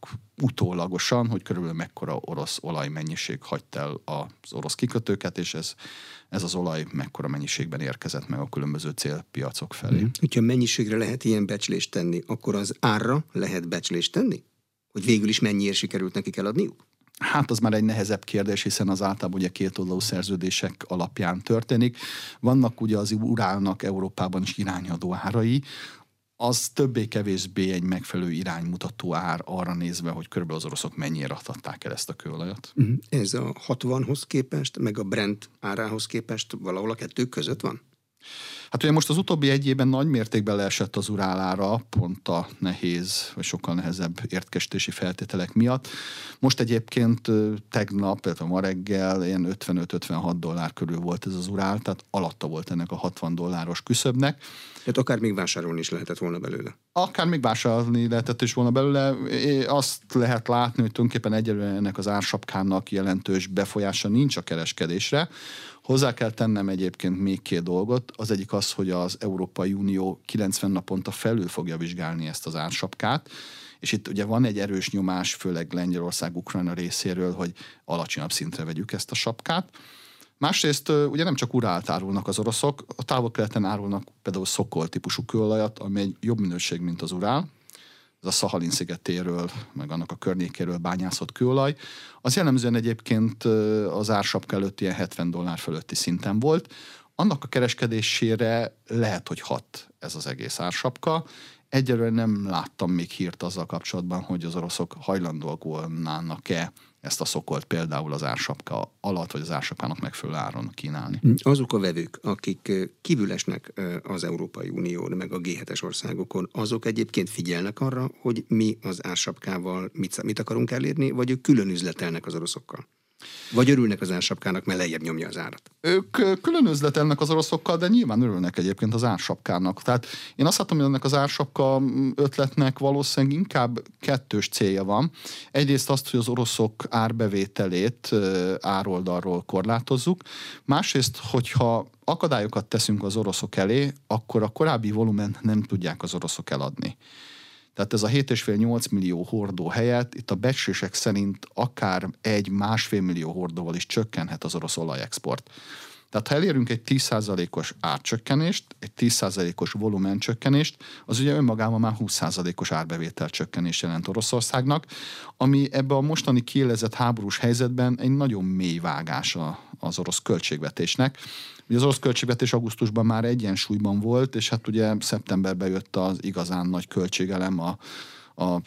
utólagosan, hogy körülbelül mekkora orosz olajmennyiség hagyta el az orosz kikötőket, és ez, ez az olaj mekkora mennyiségben érkezett meg a különböző célpiacok felé. Mm. Hogyha mennyiségre lehet ilyen becslést tenni, akkor az árra lehet becslést tenni? Hogy végül is mennyiért sikerült nekik eladniuk? Hát az már egy nehezebb kérdés, hiszen az általában ugye két oldalú szerződések alapján történik. Vannak ugye az urálnak Európában is irányadó árai, az többé-kevésbé egy megfelelő iránymutató ár arra nézve, hogy körülbelül az oroszok mennyire adhatták el ezt a kőolajat. Mhm. Ez a 60-hoz képest, meg a Brent árához képest valahol a kettő között van? Hát ugye most az utóbbi egy évben nagy mértékben leesett az urálára, pont a nehéz, vagy sokkal nehezebb értkestési feltételek miatt. Most egyébként tegnap, illetve ma reggel ilyen 55-56 dollár körül volt ez az urál, tehát alatta volt ennek a 60 dolláros küszöbnek. Tehát akár még vásárolni is lehetett volna belőle. Akár még vásárolni lehetett is volna belőle. Azt lehet látni, hogy tulajdonképpen egyelőre ennek az ársapkának jelentős befolyása nincs a kereskedésre. Hozzá kell tennem egyébként még két dolgot. Az egyik az, hogy az Európai Unió 90 naponta felül fogja vizsgálni ezt az ársapkát, és itt ugye van egy erős nyomás, főleg Lengyelország, Ukrajna részéről, hogy alacsonyabb szintre vegyük ezt a sapkát. Másrészt ugye nem csak urált árulnak az oroszok, a távol-keleten árulnak például szokol típusú kőolajat, ami egy jobb minőség, mint az urál, ez a Szahalin szigetéről, meg annak a környékéről bányászott kőolaj, az jellemzően egyébként az ársapka előtt ilyen 70 dollár fölötti szinten volt. Annak a kereskedésére lehet, hogy hat ez az egész ársapka. Egyelőre nem láttam még hírt azzal kapcsolatban, hogy az oroszok hajlandóak volnának-e ezt a szokolt például az ársapka alatt, vagy az ársapkának megfelelő áron kínálni. Azok a vevők, akik kívül esnek az Európai Unión, meg a G7-es országokon, azok egyébként figyelnek arra, hogy mi az ársapkával mit, mit akarunk elérni, vagy ők külön üzletelnek az oroszokkal? Vagy örülnek az ársapkának, mert lejjebb nyomja az árat? Ők külön üzletelnek az oroszokkal, de nyilván örülnek egyébként az ársapkának. Tehát én azt látom, hogy ennek az ársapka ötletnek valószínűleg inkább kettős célja van. Egyrészt azt, hogy az oroszok árbevételét ároldalról korlátozzuk. Másrészt, hogyha akadályokat teszünk az oroszok elé, akkor a korábbi volumen nem tudják az oroszok eladni. Tehát ez a 7,5-8 millió hordó helyett itt a becslések szerint akár egy másfél millió hordóval is csökkenhet az orosz olajexport. Tehát ha elérünk egy 10%-os árcsökkenést, egy 10%-os volumen csökkenést, az ugye önmagában már 20%-os árbevétel csökkenés jelent Oroszországnak, ami ebbe a mostani kiélezett háborús helyzetben egy nagyon mély vágása az orosz költségvetésnek. Ugye az orosz költségvetés augusztusban már egyensúlyban volt, és hát ugye szeptemberben jött az igazán nagy költségelem a, a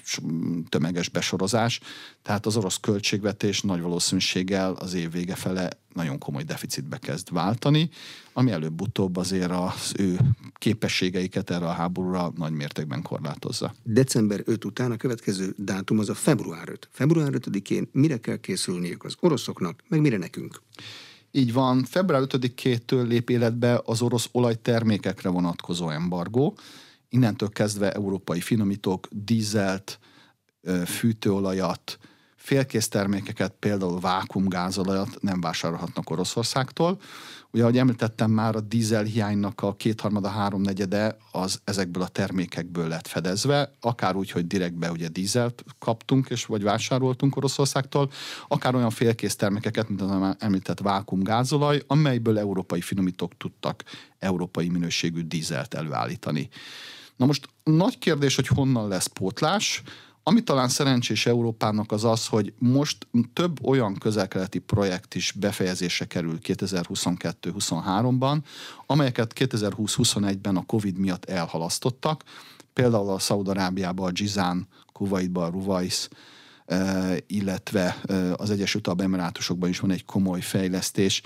tömeges besorozás, tehát az orosz költségvetés nagy valószínűséggel az év vége fele nagyon komoly deficitbe kezd váltani, ami előbb-utóbb azért az ő képességeiket erre a háborúra nagy mértékben korlátozza. December 5 után a következő dátum az a február 5. Február 5-én mire kell készülniük az oroszoknak, meg mire nekünk? Így van, február 5-től lép életbe az orosz olajtermékekre vonatkozó embargó. Innentől kezdve európai finomítók, dízelt, fűtőolajat, félkész termékeket, például vákumgázolajat nem vásárolhatnak Oroszországtól. Ugye, ahogy említettem már, a dízel hiánynak a kétharmada, háromnegyede az ezekből a termékekből lett fedezve, akár úgy, hogy direktbe ugye dízelt kaptunk, és vagy vásároltunk Oroszországtól, akár olyan félkész termékeket, mint az említett vákumgázolaj, amelyből európai finomítók tudtak európai minőségű dízelt előállítani. Na most nagy kérdés, hogy honnan lesz pótlás. Ami talán szerencsés Európának az az, hogy most több olyan közelkeleti projekt is befejezésre kerül 2022-23-ban, amelyeket 2020-21-ben a Covid miatt elhalasztottak. Például a Szaudarábiában a Gizán, Kuwaitban a Ruwais, eh, illetve az Egyesült Arab Emirátusokban is van egy komoly fejlesztés,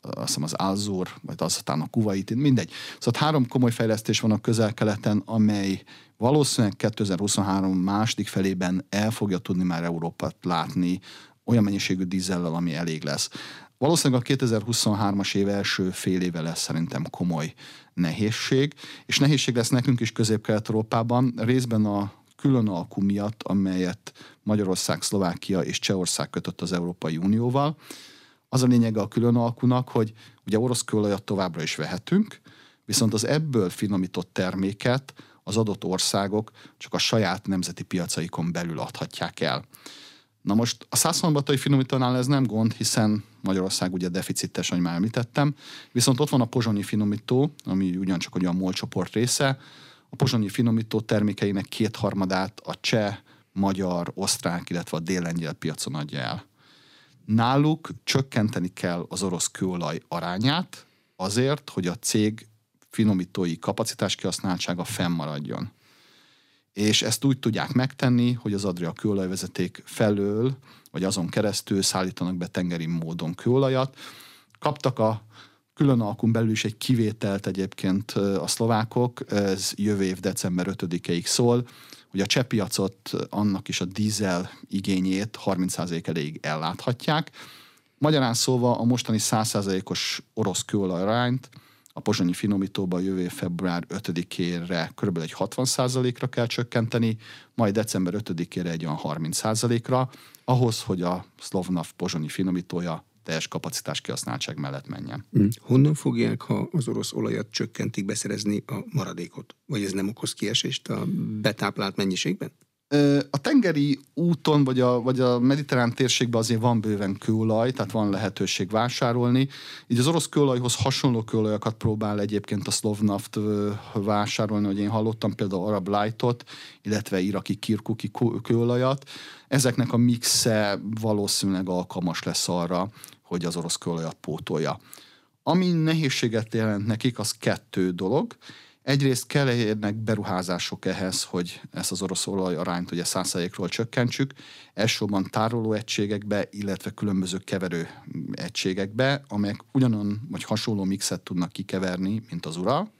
azt hiszem az Alzur, vagy aztán a Kuwait, mindegy. Szóval három komoly fejlesztés van a közel-keleten, amely valószínűleg 2023 második felében el fogja tudni már Európát látni olyan mennyiségű dízellel, ami elég lesz. Valószínűleg a 2023-as év első fél éve lesz szerintem komoly nehézség, és nehézség lesz nekünk is Közép-Kelet-Európában, részben a külön alkú miatt, amelyet Magyarország, Szlovákia és Csehország kötött az Európai Unióval. Az a lényege a külön alkunak, hogy ugye orosz kőolajat továbbra is vehetünk, viszont az ebből finomított terméket az adott országok csak a saját nemzeti piacaikon belül adhatják el. Na most a százszombatai finomítónál ez nem gond, hiszen Magyarország ugye deficites, ahogy már említettem, viszont ott van a pozsonyi finomító, ami ugyancsak ugye a MOL csoport része. A pozsonyi finomító termékeinek kétharmadát a cseh, magyar, osztrák, illetve a délengyel piacon adja el. Náluk csökkenteni kell az orosz kőolaj arányát azért, hogy a cég finomítói kapacitás kihasználtsága fennmaradjon. És ezt úgy tudják megtenni, hogy az Adria kőolajvezeték felől, vagy azon keresztül szállítanak be tengeri módon kőolajat. Kaptak a külön alkun belül is egy kivételt egyébként a szlovákok, ez jövő év december 5-ig szól, hogy a csepiacot, annak is a dízel igényét 30% elég elláthatják. Magyarán szólva a mostani 100%-os orosz kőolajarányt a pozsonyi finomítóban jövő február 5-ére kb. egy 60%-ra kell csökkenteni, majd december 5-ére egy olyan 30%-ra, ahhoz, hogy a Slovnav pozsonyi finomítója teljes kapacitás kihasználtság mellett menjen. Hm. Honnan fogják, ha az orosz olajat csökkentik, beszerezni a maradékot? Vagy ez nem okoz kiesést a betáplált mennyiségben? A tengeri úton, vagy a, vagy a mediterrán térségben azért van bőven kőolaj, tehát van lehetőség vásárolni. Így az orosz kőolajhoz hasonló kőolajakat próbál egyébként a Slovnaft vásárolni, hogy én hallottam például Arab Lightot, illetve iraki kirkuki kőolajat. Ezeknek a mixe valószínűleg alkalmas lesz arra, hogy az orosz kőolajat pótolja. Ami nehézséget jelent nekik, az kettő dolog. Egyrészt kell érnek beruházások ehhez, hogy ezt az orosz olaj arányt ugye százalékról csökkentsük, elsősorban tároló egységekbe, illetve különböző keverő egységekbe, amelyek ugyanon vagy hasonló mixet tudnak kikeverni, mint az ura.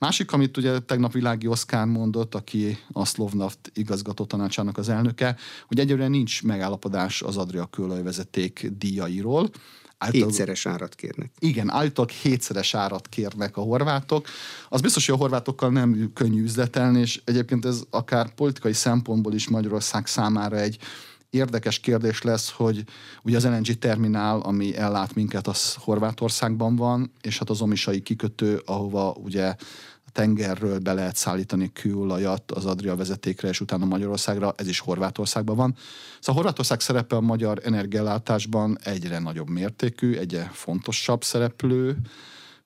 Másik, amit ugye tegnap Világi Oszkár mondott, aki a Slovnaft igazgató tanácsának az elnöke, hogy egyelőre nincs megállapodás az Adria kőolajvezeték díjairól, Által, hétszeres árat kérnek. Igen, állítólag hétszeres árat kérnek a horvátok. Az biztos, hogy a horvátokkal nem könnyű üzletelni, és egyébként ez akár politikai szempontból is Magyarország számára egy érdekes kérdés lesz, hogy ugye az LNG terminál, ami ellát minket, az Horvátországban van, és hát az omisai kikötő, ahova ugye tengerről be lehet szállítani kőolajat az Adria vezetékre, és utána Magyarországra, ez is Horvátországban van. Szóval Horvátország szerepe a magyar energiállátásban egyre nagyobb mértékű, egyre fontosabb szereplő,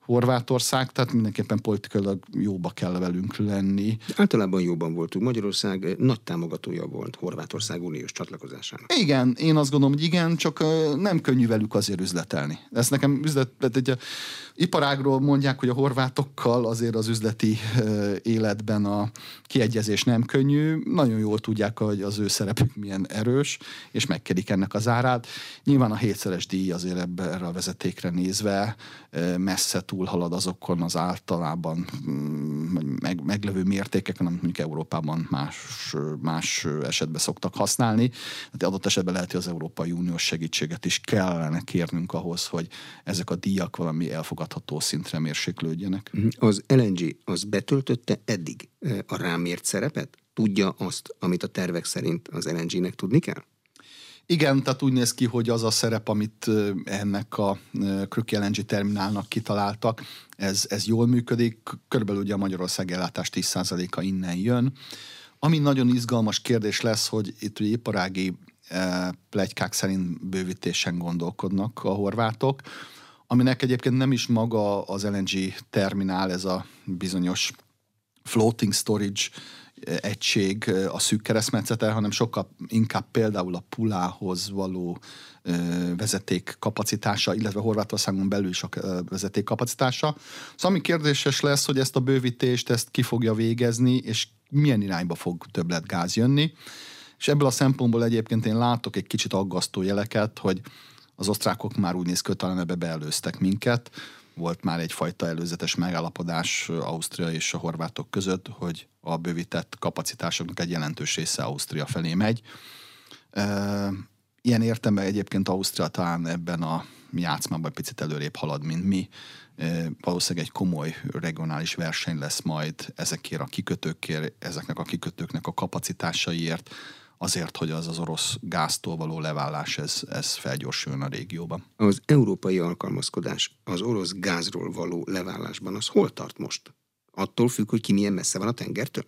Horvátország, tehát mindenképpen politikailag jóba kell velünk lenni. Általában jóban voltunk. Magyarország nagy támogatója volt Horvátország uniós csatlakozásának. Igen, én azt gondolom, hogy igen, csak nem könnyű velük azért üzletelni. Ez nekem üzlet, egy iparágról mondják, hogy a horvátokkal azért az üzleti életben a kiegyezés nem könnyű. Nagyon jól tudják, hogy az ő szerepük milyen erős, és megkedik ennek az árát. Nyilván a hétszeres díj azért ebbe, erre a vezetékre nézve messze túlhalad azokon az általában mm, meg, meglevő mértékeken, amit mondjuk Európában más, más esetben szoktak használni. Hát adott esetben lehet, hogy az Európai Uniós segítséget is kellene kérnünk ahhoz, hogy ezek a díjak valami elfogadható szintre mérséklődjenek. Mhm. Az LNG az betöltötte eddig a rámért szerepet? Tudja azt, amit a tervek szerint az LNG-nek tudni kell? Igen, tehát úgy néz ki, hogy az a szerep, amit ennek a Kröki LNG terminálnak kitaláltak, ez, ez jól működik. Körülbelül ugye a Magyarország ellátás 10%-a innen jön. Ami nagyon izgalmas kérdés lesz, hogy itt ugye iparági plegykák szerint bővítésen gondolkodnak a horvátok, aminek egyébként nem is maga az LNG terminál, ez a bizonyos floating storage egység a szűk keresztmetszete, hanem sokkal inkább például a pulához való vezeték kapacitása, illetve Horvátországon belül is a vezeték kapacitása. Szóval ami kérdéses lesz, hogy ezt a bővítést, ezt ki fogja végezni, és milyen irányba fog többlet gáz jönni. És ebből a szempontból egyébként én látok egy kicsit aggasztó jeleket, hogy az osztrákok már úgy néz ki, hogy talán ebbe beelőztek minket, volt már egyfajta előzetes megállapodás Ausztria és a horvátok között, hogy a bővített kapacitásoknak egy jelentős része Ausztria felé megy. Ilyen értemben egyébként Ausztria talán ebben a játszmában picit előrébb halad, mint mi. Valószínűleg egy komoly regionális verseny lesz majd ezekért a kikötőkért, ezeknek a kikötőknek a kapacitásaiért, azért, hogy az az orosz gáztól való levállás, ez, ez felgyorsuljon a régióban. Az európai alkalmazkodás az orosz gázról való levállásban, az hol tart most? Attól függ, hogy ki milyen messze van a tengertől?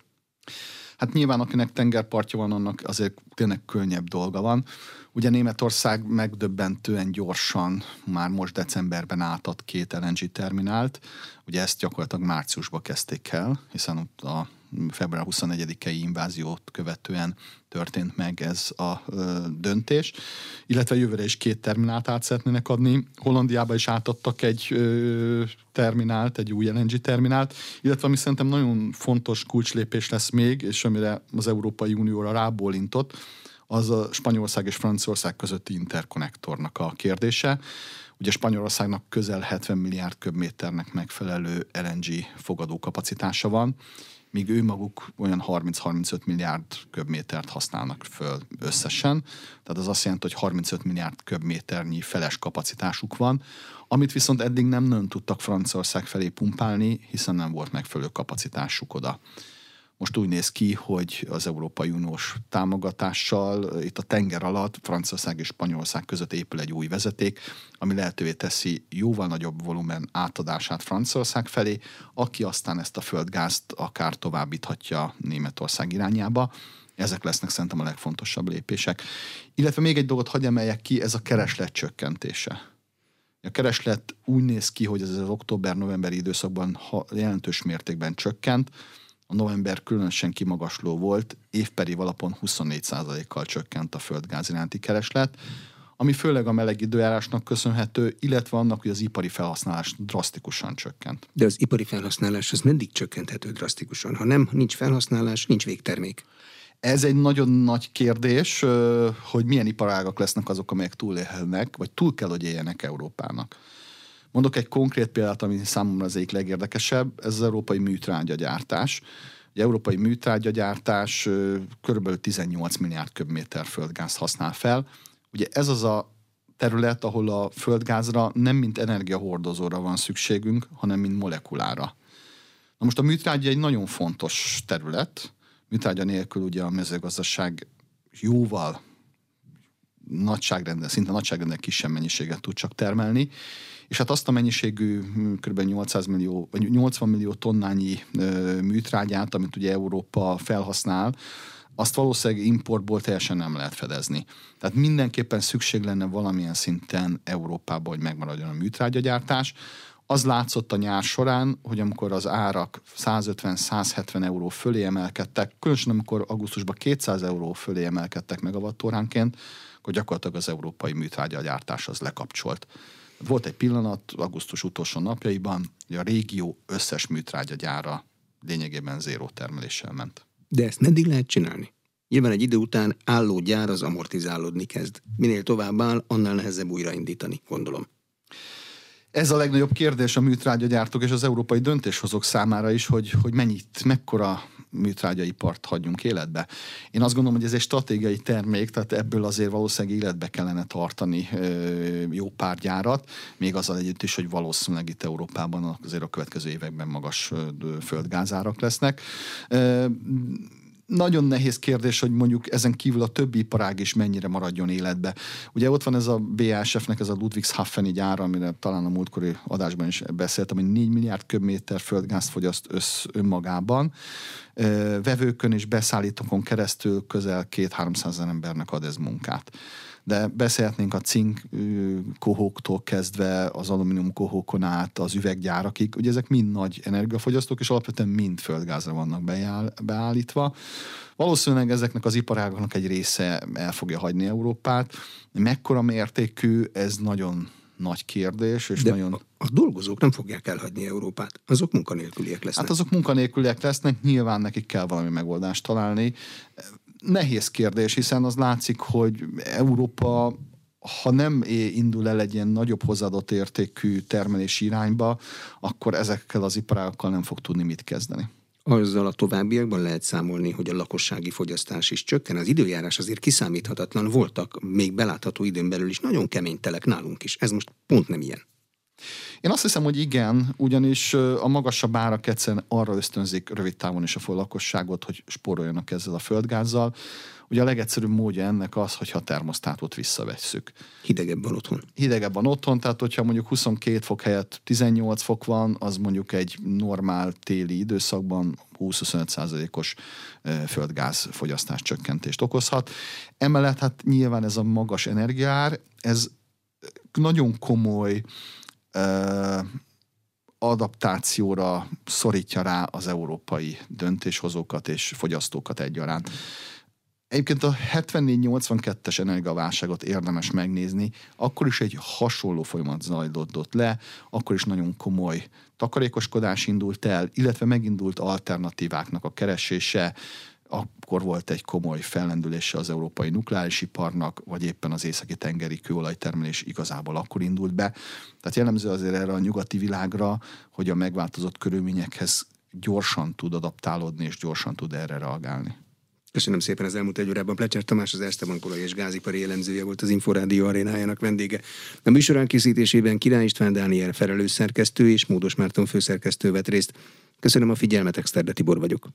Hát nyilván, akinek tengerpartja van, annak azért tényleg könnyebb dolga van. Ugye Németország megdöbbentően gyorsan már most decemberben átad két LNG terminált. Ugye ezt gyakorlatilag márciusban kezdték el, hiszen ott a február 24-i inváziót követően történt meg ez a döntés, illetve jövőre is két terminált át szeretnének adni. Hollandiába is átadtak egy terminált, egy új LNG terminált, illetve ami szerintem nagyon fontos kulcslépés lesz még, és amire az Európai Unióra rábólintott, az a Spanyolország és Franciaország közötti interkonnektornak a kérdése. Ugye Spanyolországnak közel 70 milliárd köbméternek megfelelő LNG fogadókapacitása van, míg ő maguk olyan 30-35 milliárd köbmétert használnak föl összesen. Tehát az azt jelenti, hogy 35 milliárd köbméternyi feles kapacitásuk van, amit viszont eddig nem nagyon tudtak Franciaország felé pumpálni, hiszen nem volt megfelelő kapacitásuk oda. Most úgy néz ki, hogy az Európai Uniós támogatással itt a tenger alatt Franciaország és Spanyolország között épül egy új vezeték, ami lehetővé teszi jóval nagyobb volumen átadását Franciaország felé, aki aztán ezt a földgázt akár továbbíthatja Németország irányába. Ezek lesznek szerintem a legfontosabb lépések. Illetve még egy dolgot hagyj emeljek ki, ez a kereslet csökkentése. A kereslet úgy néz ki, hogy ez az október-novemberi időszakban jelentős mértékben csökkent, a november különösen kimagasló volt, évperi alapon 24%-kal csökkent a földgáz iránti kereslet, ami főleg a meleg időjárásnak köszönhető, illetve annak, hogy az ipari felhasználás drasztikusan csökkent. De az ipari felhasználás az mindig csökkenthető drasztikusan. Ha nem, nincs felhasználás, nincs végtermék. Ez egy nagyon nagy kérdés, hogy milyen iparágak lesznek azok, amelyek túlélhetnek, vagy túl kell, hogy éljenek Európának. Mondok egy konkrét példát, ami számomra az egyik legérdekesebb, ez az európai műtrágyagyártás. Egy európai műtrágyagyártás kb. 18 milliárd köbméter földgáz használ fel. Ugye ez az a terület, ahol a földgázra nem mint energiahordozóra van szükségünk, hanem mint molekulára. Na most a műtrágya egy nagyon fontos terület. Műtrágya nélkül ugye a mezőgazdaság jóval nagyságrendel, szinte nagyságrendel kisebb mennyiséget tud csak termelni, és hát azt a mennyiségű hm, kb. 800 millió, vagy 80 millió tonnányi műtrágyát, amit ugye Európa felhasznál, azt valószínűleg importból teljesen nem lehet fedezni. Tehát mindenképpen szükség lenne valamilyen szinten Európában, hogy megmaradjon a műtrágyagyártás. Az látszott a nyár során, hogy amikor az árak 150-170 euró fölé emelkedtek, különösen amikor augusztusban 200 euró fölé emelkedtek megawattóránként, akkor gyakorlatilag az európai műtrágyagyártás az lekapcsolt. Volt egy pillanat augusztus utolsó napjaiban, hogy a régió összes műtrágyagyára lényegében zéró termeléssel ment. De ezt meddig lehet csinálni? Nyilván egy idő után álló gyár az amortizálódni kezd. Minél tovább áll, annál nehezebb újraindítani, gondolom. Ez a legnagyobb kérdés a műtrágyagyártók és az európai döntéshozók számára is, hogy, hogy mennyit, mekkora műtrágyaipart hagyjunk életbe. Én azt gondolom, hogy ez egy stratégiai termék, tehát ebből azért valószínűleg életbe kellene tartani jó pár gyárat, még azzal együtt is, hogy valószínűleg itt Európában azért a következő években magas földgázárak lesznek nagyon nehéz kérdés, hogy mondjuk ezen kívül a többi iparág is mennyire maradjon életbe. Ugye ott van ez a BASF-nek ez a Ludwigshafeni gyár, amire talán a múltkori adásban is beszéltem, hogy 4 milliárd köbméter földgázt fogyaszt össz önmagában. Vevőkön és beszállítókon keresztül közel két-háromszáz embernek ad ez munkát de beszélhetnénk a cink kohóktól kezdve az alumínium kohókon át az üveggyárakig, ugye ezek mind nagy energiafogyasztók, és alapvetően mind földgázra vannak beállítva. Valószínűleg ezeknek az iparágoknak egy része el fogja hagyni Európát. Mekkora mértékű, ez nagyon nagy kérdés. És De nagyon... a, a dolgozók nem fogják elhagyni Európát. Azok munkanélküliek lesznek. Hát azok munkanélküliek lesznek, nyilván nekik kell valami megoldást találni nehéz kérdés, hiszen az látszik, hogy Európa ha nem indul el egy ilyen nagyobb hozzáadott értékű termelési irányba, akkor ezekkel az iparágokkal nem fog tudni mit kezdeni. Azzal a továbbiakban lehet számolni, hogy a lakossági fogyasztás is csökken. Az időjárás azért kiszámíthatatlan voltak, még belátható időn belül is nagyon kemény telek nálunk is. Ez most pont nem ilyen. Én azt hiszem, hogy igen, ugyanis a magasabb árak egyszerűen arra ösztönzik rövid távon is a lakosságot, hogy spóroljanak ezzel a földgázzal. Ugye a legegyszerűbb módja ennek az, hogyha a termosztátot visszavesszük. Hidegebb van otthon. Hidegebb van otthon, tehát hogyha mondjuk 22 fok helyett 18 fok van, az mondjuk egy normál téli időszakban 20-25 százalékos földgáz fogyasztás csökkentést okozhat. Emellett hát nyilván ez a magas energiár, ez nagyon komoly adaptációra szorítja rá az európai döntéshozókat és fogyasztókat egyaránt. Egyébként a 74-82-es energiaválságot érdemes megnézni, akkor is egy hasonló folyamat zajlódott le, akkor is nagyon komoly takarékoskodás indult el, illetve megindult alternatíváknak a keresése, akkor volt egy komoly fellendülése az európai nukleáris iparnak, vagy éppen az északi tengeri kőolajtermelés igazából akkor indult be. Tehát jellemző azért erre a nyugati világra, hogy a megváltozott körülményekhez gyorsan tud adaptálódni, és gyorsan tud erre reagálni. Köszönöm szépen az elmúlt egy órában. Plecser Tamás, az Erste Bankolai és Gázipari jellemzője volt az Inforádió arénájának vendége. A műsor elkészítésében Király István Dániel felelős szerkesztő és Módos Márton főszerkesztő vett részt. Köszönöm a figyelmet, Exterde Tibor vagyok.